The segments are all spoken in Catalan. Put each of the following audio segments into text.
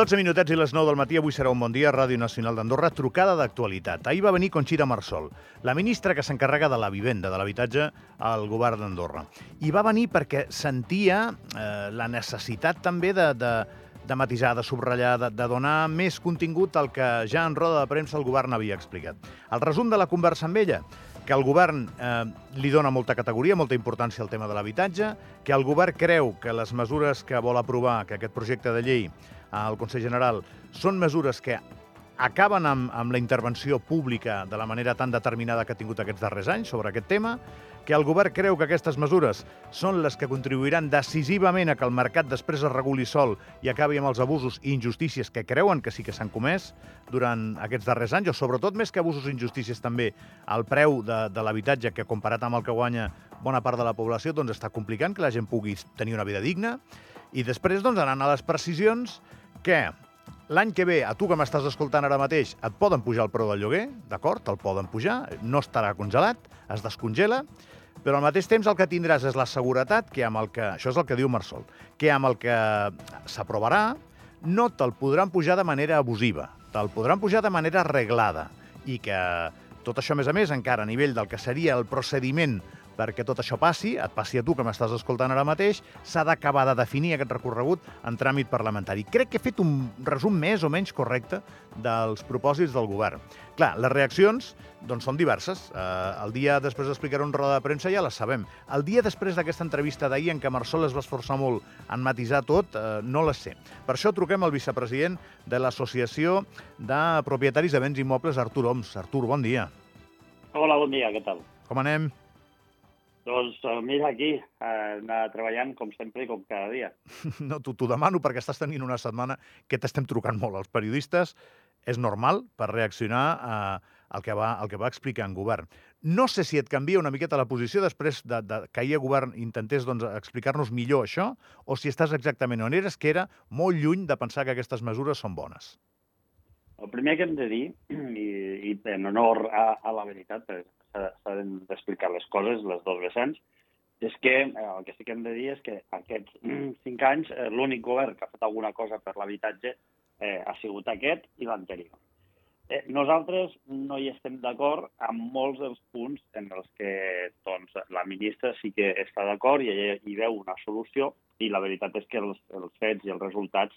12 minutets i les 9 del matí, avui serà un bon dia, Ràdio Nacional d'Andorra, trucada d'actualitat. Ahir va venir Conxita Marsol, la ministra que s'encarrega de la vivenda, de l'habitatge, al govern d'Andorra. I va venir perquè sentia eh, la necessitat també de, de, de matisar, de subratllar, de, de donar més contingut al que ja en roda de premsa el govern havia explicat. El resum de la conversa amb ella, que el govern eh, li dona molta categoria, molta importància al tema de l'habitatge, que el govern creu que les mesures que vol aprovar, que aquest projecte de llei al Consell General. Són mesures que acaben amb, amb la intervenció pública de la manera tan determinada que ha tingut aquests darrers anys sobre aquest tema, que el govern creu que aquestes mesures són les que contribuiran decisivament a que el mercat després es reguli sol i acabi amb els abusos i injustícies que creuen que sí que s'han comès durant aquests darrers anys, o sobretot més que abusos i injustícies també el preu de, de l'habitatge que comparat amb el que guanya bona part de la població doncs està complicant que la gent pugui tenir una vida digna. I després doncs anant a les precisions que l'any que ve, a tu que m'estàs escoltant ara mateix, et poden pujar el preu del lloguer, d'acord? Te'l poden pujar, no estarà congelat, es descongela, però al mateix temps el que tindràs és la seguretat que amb el que, això és el que diu Marsol, que amb el que s'aprovarà no te'l podran pujar de manera abusiva, te'l podran pujar de manera arreglada i que tot això, a més a més, encara a nivell del que seria el procediment perquè tot això passi, et passi a tu que m'estàs escoltant ara mateix, s'ha d'acabar de definir aquest recorregut en tràmit parlamentari. Crec que he fet un resum més o menys correcte dels propòsits del govern. Clar, les reaccions doncs, són diverses. Eh, el dia després d'explicar un roda de premsa ja les sabem. El dia després d'aquesta entrevista d'ahir en què Marsol es va esforçar molt en matisar tot, eh, no les sé. Per això truquem al vicepresident de l'Associació de Propietaris de Béns Immobles, Artur Oms. Artur, bon dia. Hola, bon dia, què tal? Com anem? Doncs uh, mira aquí, uh, anar treballant com sempre i com cada dia. No, t'ho demano perquè estàs tenint una setmana que t'estem trucant molt als periodistes. És normal per reaccionar a, al, que va, al que va explicar en govern. No sé si et canvia una miqueta la posició després de, de que ahir el govern intentés doncs, explicar-nos millor això o si estàs exactament on eres, que era molt lluny de pensar que aquestes mesures són bones. El primer que hem de dir, i, i en honor a, a la veritat, s'ha d'explicar les coses, les dos vessants, és que eh, el que sí que hem de dir és que aquests cinc anys eh, l'únic govern que ha fet alguna cosa per l'habitatge eh, ha sigut aquest i l'anterior. Eh, nosaltres no hi estem d'acord amb molts dels punts en els que doncs, la ministra sí que està d'acord i hi veu una solució i la veritat és que els, els fets i els resultats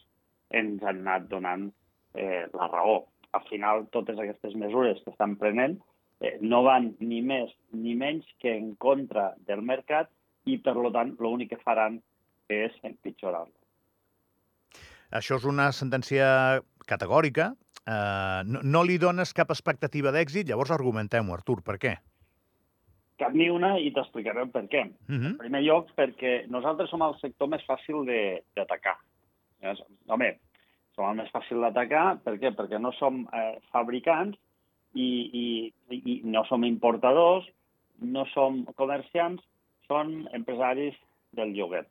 ens han anat donant eh, la raó. Al final, totes aquestes mesures que estan prenent eh, no van ni més ni menys que en contra del mercat i, per tant, l'únic que faran és empitjorar-lo. Això és una sentència categòrica. Eh, no, no li dones cap expectativa d'èxit, llavors argumentem-ho, Artur, per què? Cap ni una i t'explicaré per què. Uh Mhm. -huh. En primer lloc, perquè nosaltres som el sector més fàcil d'atacar. Home, som el més fàcil d'atacar, per què? Perquè no som eh, fabricants i, i, i no som importadors, no som comerciants, són empresaris del lloguer.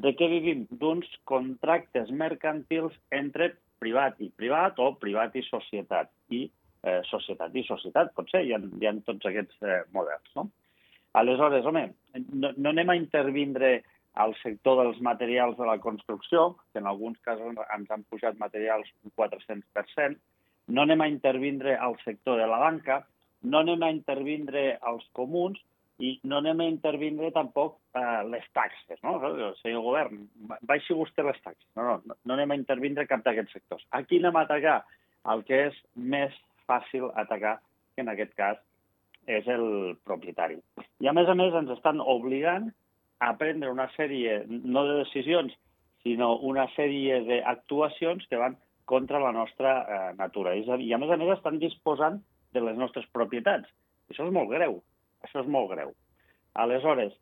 De què vivim? D'uns contractes mercantils entre privat i privat o privat i societat. I eh, societat i societat, potser, hi ha, hi ha tots aquests eh, models. No? Aleshores, home, no, no anem a intervindre al sector dels materials de la construcció, que en alguns casos ens han pujat materials un 400%, no anem a intervindre al sector de la banca, no anem a intervindre als comuns i no anem a intervindre tampoc eh, les taxes. No? Senyor govern, baixi vostè les taxes. No, no, no anem a intervindre cap d'aquests sectors. Aquí anem a atacar el que és més fàcil atacar, que en aquest cas és el propietari. I a més a més ens estan obligant a prendre una sèrie, no de decisions, sinó una sèrie d'actuacions que van contra la nostra eh, natura. I a més a més estan disposant de les nostres propietats. Això és molt greu. Això és molt greu. Aleshores,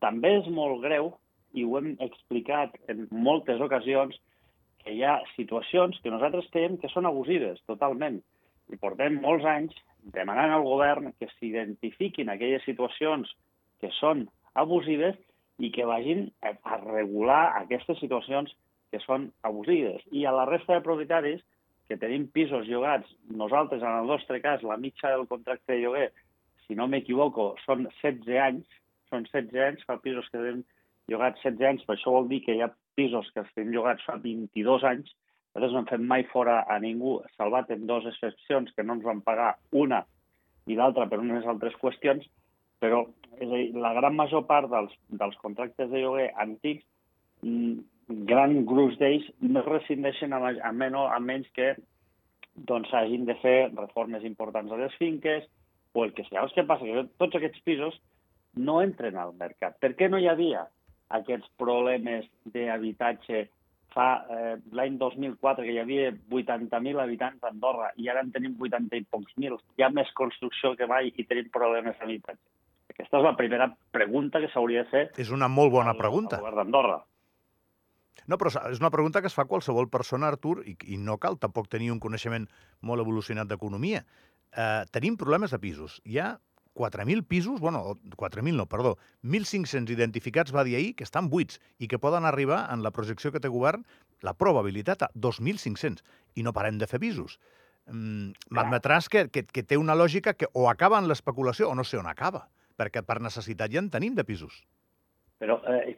també és molt greu, i ho hem explicat en moltes ocasions, que hi ha situacions que nosaltres creiem que són abusives, totalment. I portem molts anys demanant al govern que s'identifiquin aquelles situacions que són abusives i que vagin a regular aquestes situacions que són abusives. I a la resta de propietaris, que tenim pisos llogats, nosaltres, en el nostre cas, la mitja del contracte de lloguer, si no m'equivoco, són 16 anys, són 16 anys, fa pisos que tenim llogats 16 anys, però això vol dir que hi ha pisos que estem llogats fa 22 anys, Nosaltres no hem fet mai fora a ningú, salvat en dues excepcions que no ens van pagar una i l'altra per unes altres qüestions, però és a dir, la gran major part dels, dels contractes de lloguer antics, mm, gran gruix d'ells, no rescindeixen a, a, menys, a menys que doncs hagin de fer reformes importants a les finques o el que sigui. Què passa? Que tots aquests pisos no entren al mercat. Per què no hi havia aquests problemes d'habitatge fa eh, l'any 2004, que hi havia 80.000 habitants a Andorra i ara en tenim 80 i pocs mil. Hi ha més construcció que mai i tenim problemes d'habitatge. Aquesta és la primera pregunta que s'hauria de fer. És una molt bona al, pregunta. Al govern d'Andorra. No, però és una pregunta que es fa qualsevol persona, Artur, i, i no cal tampoc tenir un coneixement molt evolucionat d'economia. Eh, tenim problemes de pisos. Hi ha 4.000 pisos, bueno, 4.000 no, perdó, 1.500 identificats va dir ahir que estan buits i que poden arribar, en la projecció que té govern, la probabilitat a 2.500. I no parem de fer pisos. Mm, M'admetràs que, que, que té una lògica que o acaba en l'especulació o no sé on acaba, perquè per necessitat ja en tenim de pisos. Però, eh,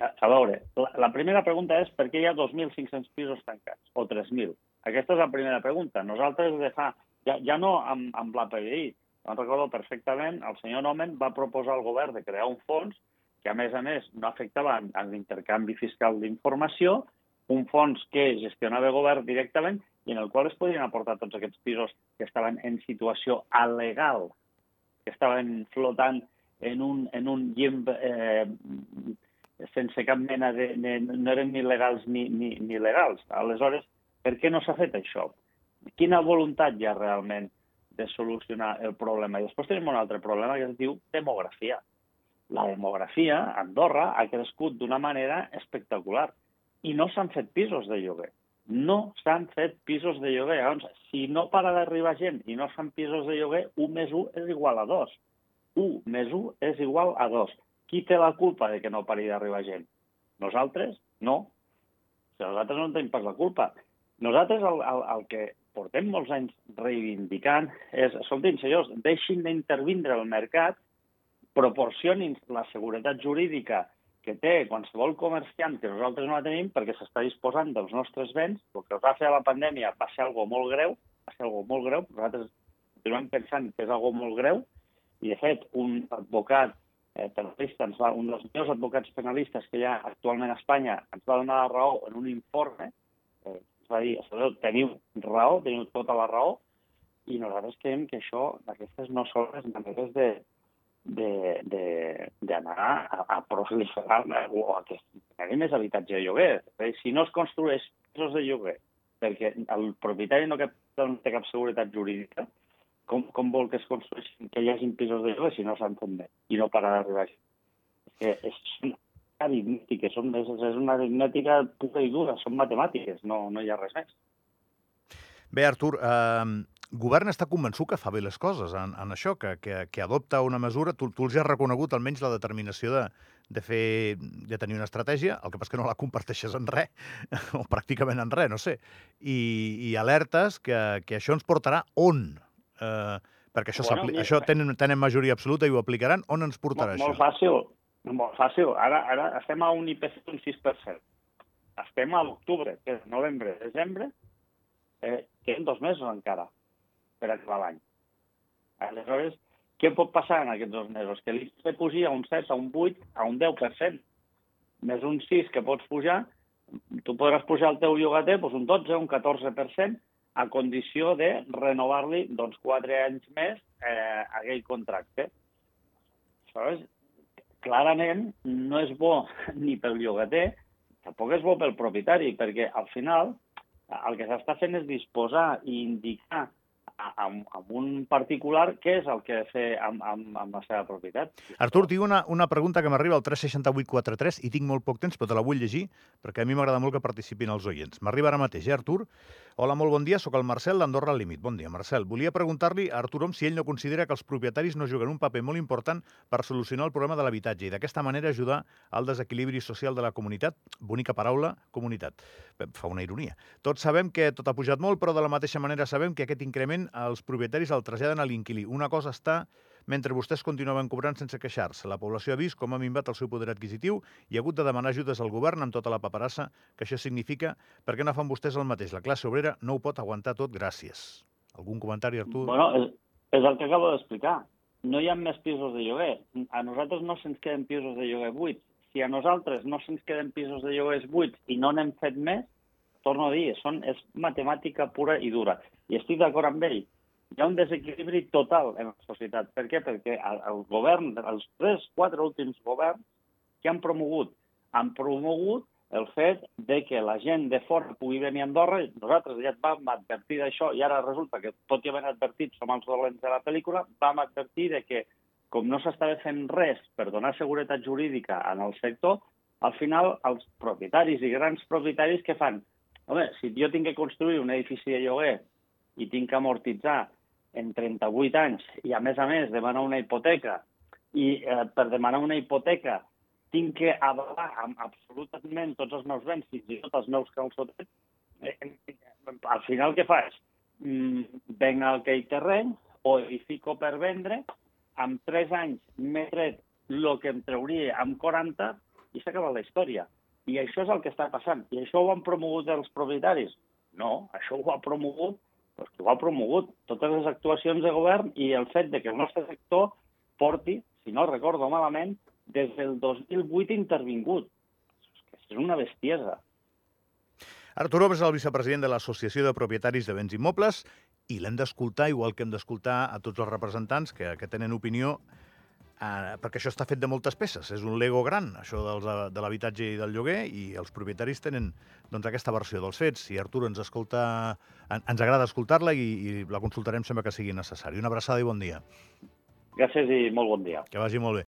a, veure, la, la primera pregunta és per què hi ha 2.500 pisos tancats, o 3.000? Aquesta és la primera pregunta. Nosaltres de fa, ja, ja no amb, amb l'APDI, me'n recordo perfectament, el senyor Nomen va proposar al govern de crear un fons que, a més a més, no afectava en l'intercanvi fiscal d'informació, un fons que gestionava el govern directament i en el qual es podien aportar tots aquests pisos que estaven en situació alegal, que estaven flotant en un, en un llimp eh, sense cap mena de... de no eren ni legals ni, ni, ni legals. Aleshores, per què no s'ha fet això? Quina voluntat hi ha realment de solucionar el problema. I després tenim un altre problema que es diu demografia. La demografia a Andorra ha crescut d'una manera espectacular i no s'han fet pisos de lloguer. No s'han fet pisos de lloguer. Llavors, si no para d'arribar gent i no fan pisos de lloguer, 1 més 1 és igual a 2. 1 més 1 és igual a 2. Qui té la culpa de que no pari d'arribar gent? Nosaltres? No. Si nosaltres no en tenim pas la culpa. Nosaltres el, el, el que portem molts anys reivindicant és, escoltin, senyors, deixin d'intervindre el mercat, proporcionin la seguretat jurídica que té qualsevol comerciant que nosaltres no la tenim perquè s'està disposant dels nostres béns. El que va fer a la pandèmia va ser algo molt greu, va ser algo molt greu, nosaltres continuem pensant que és algo molt greu, i de fet un advocat eh, penalista, ens va, un dels millors advocats penalistes que hi ha actualment a Espanya, ens va donar la raó en un informe eh, és a dir, teniu raó, teniu tota la raó, i nosaltres creiem que això, aquestes no són les maneres de d'anar a, a proliferar o a que hi més habitatge de lloguer. Si no es construeix pisos de lloguer perquè el propietari no, cap, no té cap seguretat jurídica, com, com vol que es construeixin, que hi hagi pisos de lloguer si no s'han fet bé i no para d'arribar? És que és aritmètiques, són, és, és una aritmètica pura i dura, són matemàtiques, no, no hi ha res més. Bé, Artur, eh, govern està convençut que fa bé les coses en, en això, que, que, que adopta una mesura, tu, tu els has reconegut almenys la determinació de, de, fer, de tenir una estratègia, el que passa que no la comparteixes en res, o pràcticament en res, no sé, i, i alertes que, que això ens portarà on? Eh, perquè això, bueno, això tenen, tenen majoria absoluta i ho aplicaran, on ens portarà molt, això? Molt fàcil, molt fàcil. Ara, ara estem a un IPC d'un 6%. Estem a l'octubre, que és novembre, desembre, eh, queden dos mesos encara per acabar l'any. Aleshores, què pot passar en aquests dos mesos? Que l'IPC pugi a un 7, a un 8, a un 10%, més un 6 que pots pujar, tu podràs pujar el teu llogater doncs un 12, un 14%, a condició de renovar-li doncs, 4 anys més eh, aquell contracte. Saps? clarament no és bo ni pel llogater, tampoc és bo pel propietari, perquè al final el que s'està fent és disposar i indicar amb, amb un particular què és el que ha de fer amb, amb, amb la seva propietat. Artur, tinc una, una pregunta que m'arriba al 36843 i tinc molt poc temps, però te la vull llegir perquè a mi m'agrada molt que participin els oients. M'arriba ara mateix, eh, Artur? Hola, molt bon dia, sóc el Marcel d'Andorra al Límit. Bon dia, Marcel. Volia preguntar-li a Artur Om si ell no considera que els propietaris no juguen un paper molt important per solucionar el problema de l'habitatge i d'aquesta manera ajudar al desequilibri social de la comunitat. Bonica paraula, comunitat. Fa una ironia. Tots sabem que tot ha pujat molt, però de la mateixa manera sabem que aquest increment els propietaris el traslladen a l'inquilí. Una cosa està mentre vostès continuaven cobrant sense queixar-se. La població ha vist com ha minvat el seu poder adquisitiu i ha hagut de demanar ajudes al govern amb tota la paperassa que això significa. Per què no fan vostès el mateix? La classe obrera no ho pot aguantar tot, gràcies. Algun comentari, Artur? Bueno, és, és el que acabo d'explicar. No hi ha més pisos de lloguer. A nosaltres no se'ns queden pisos de lloguer buits. Si a nosaltres no se'ns queden pisos de lloguers buits i no n'hem fet més, torno a dir, són, és matemàtica pura i dura. I estic d'acord amb ell. Hi ha un desequilibri total en la societat. Per què? Perquè el, el govern, els tres, quatre últims governs que han promogut, han promogut el fet de que la gent de fora pugui venir a Andorra, nosaltres ja et vam advertir d'això, i ara resulta que, tot i haver advertit, som els dolents de la pel·lícula, vam advertir de que, com no s'estava fent res per donar seguretat jurídica en el sector, al final els propietaris i grans propietaris que fan? Home, si jo tinc que construir un edifici de lloguer i tinc que amortitzar en 38 anys i, a més a més, demanar una hipoteca i eh, per demanar una hipoteca tinc que avalar amb absolutament tots els meus béns, i tot els meus calçotets, eh, eh, al final què fas? Mm, venc aquell terreny o edifico per vendre, amb 3 anys m'he tret el que em trauria amb 40 i s'ha acabat la història. I això és el que està passant. I això ho han promogut els propietaris? No, això ho ha promogut doncs qui ho ha promogut. Totes les actuacions de govern i el fet de que el nostre sector porti, si no recordo malament, des del 2008 intervingut. És una bestiesa. Arturo és el vicepresident de l'Associació de Propietaris de Béns Immobles i l'hem d'escoltar, igual que hem d'escoltar a tots els representants que, que tenen opinió eh, perquè això està fet de moltes peces. És un Lego gran, això dels, de l'habitatge i del lloguer, i els propietaris tenen doncs, aquesta versió dels fets. I Artur ens escolta, en, ens agrada escoltar-la i, i la consultarem sempre que sigui necessari. Una abraçada i bon dia. Gràcies i molt bon dia. Que vagi molt bé.